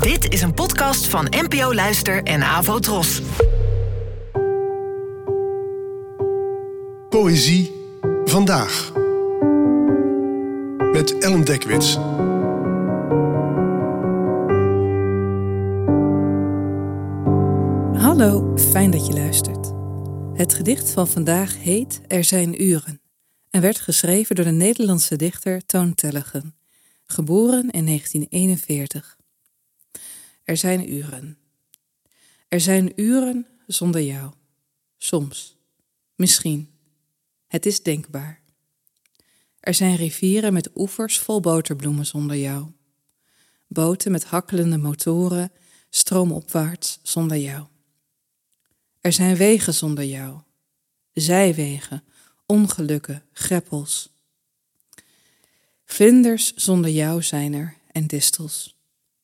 Dit is een podcast van NPO Luister en Avo Tros. Poëzie vandaag. Met Ellen Dekwits. Hallo, fijn dat je luistert. Het gedicht van vandaag heet Er zijn uren en werd geschreven door de Nederlandse dichter Toon Tellegen, geboren in 1941. Er zijn uren. Er zijn uren zonder jou. Soms. Misschien. Het is denkbaar. Er zijn rivieren met oevers vol boterbloemen zonder jou. Boten met hakkelende motoren stroomopwaarts zonder jou. Er zijn wegen zonder jou. Zijwegen, ongelukken, greppels. Vlinders zonder jou zijn er en distels,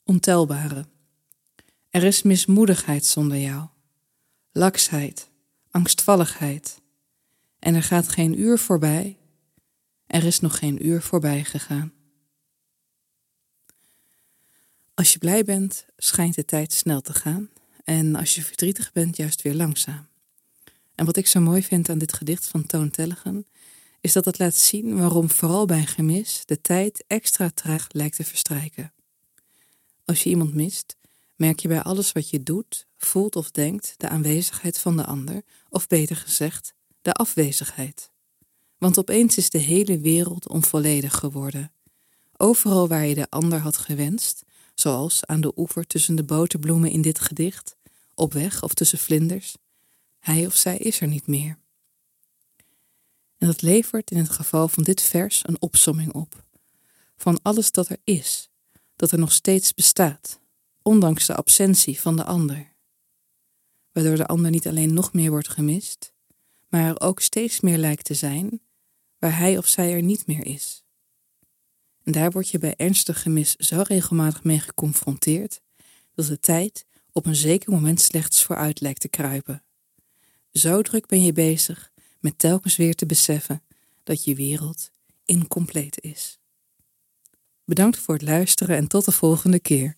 ontelbare. Er is mismoedigheid zonder jou, laksheid, angstvalligheid. En er gaat geen uur voorbij, er is nog geen uur voorbij gegaan. Als je blij bent, schijnt de tijd snel te gaan en als je verdrietig bent, juist weer langzaam. En wat ik zo mooi vind aan dit gedicht van Toon Tellegen, is dat het laat zien waarom vooral bij gemis de tijd extra traag lijkt te verstrijken. Als je iemand mist, merk je bij alles wat je doet, voelt of denkt de aanwezigheid van de ander, of beter gezegd, de afwezigheid. Want opeens is de hele wereld onvolledig geworden. Overal waar je de ander had gewenst, zoals aan de oever tussen de boterbloemen in dit gedicht, op weg of tussen vlinders, hij of zij is er niet meer. En dat levert in het geval van dit vers een opsomming op van alles dat er is, dat er nog steeds bestaat, ondanks de absentie van de ander. Waardoor de ander niet alleen nog meer wordt gemist, maar er ook steeds meer lijkt te zijn waar hij of zij er niet meer is. En daar word je bij ernstig gemis zo regelmatig mee geconfronteerd dat de tijd op een zeker moment slechts vooruit lijkt te kruipen. Zo druk ben je bezig met telkens weer te beseffen dat je wereld incompleet is. Bedankt voor het luisteren en tot de volgende keer.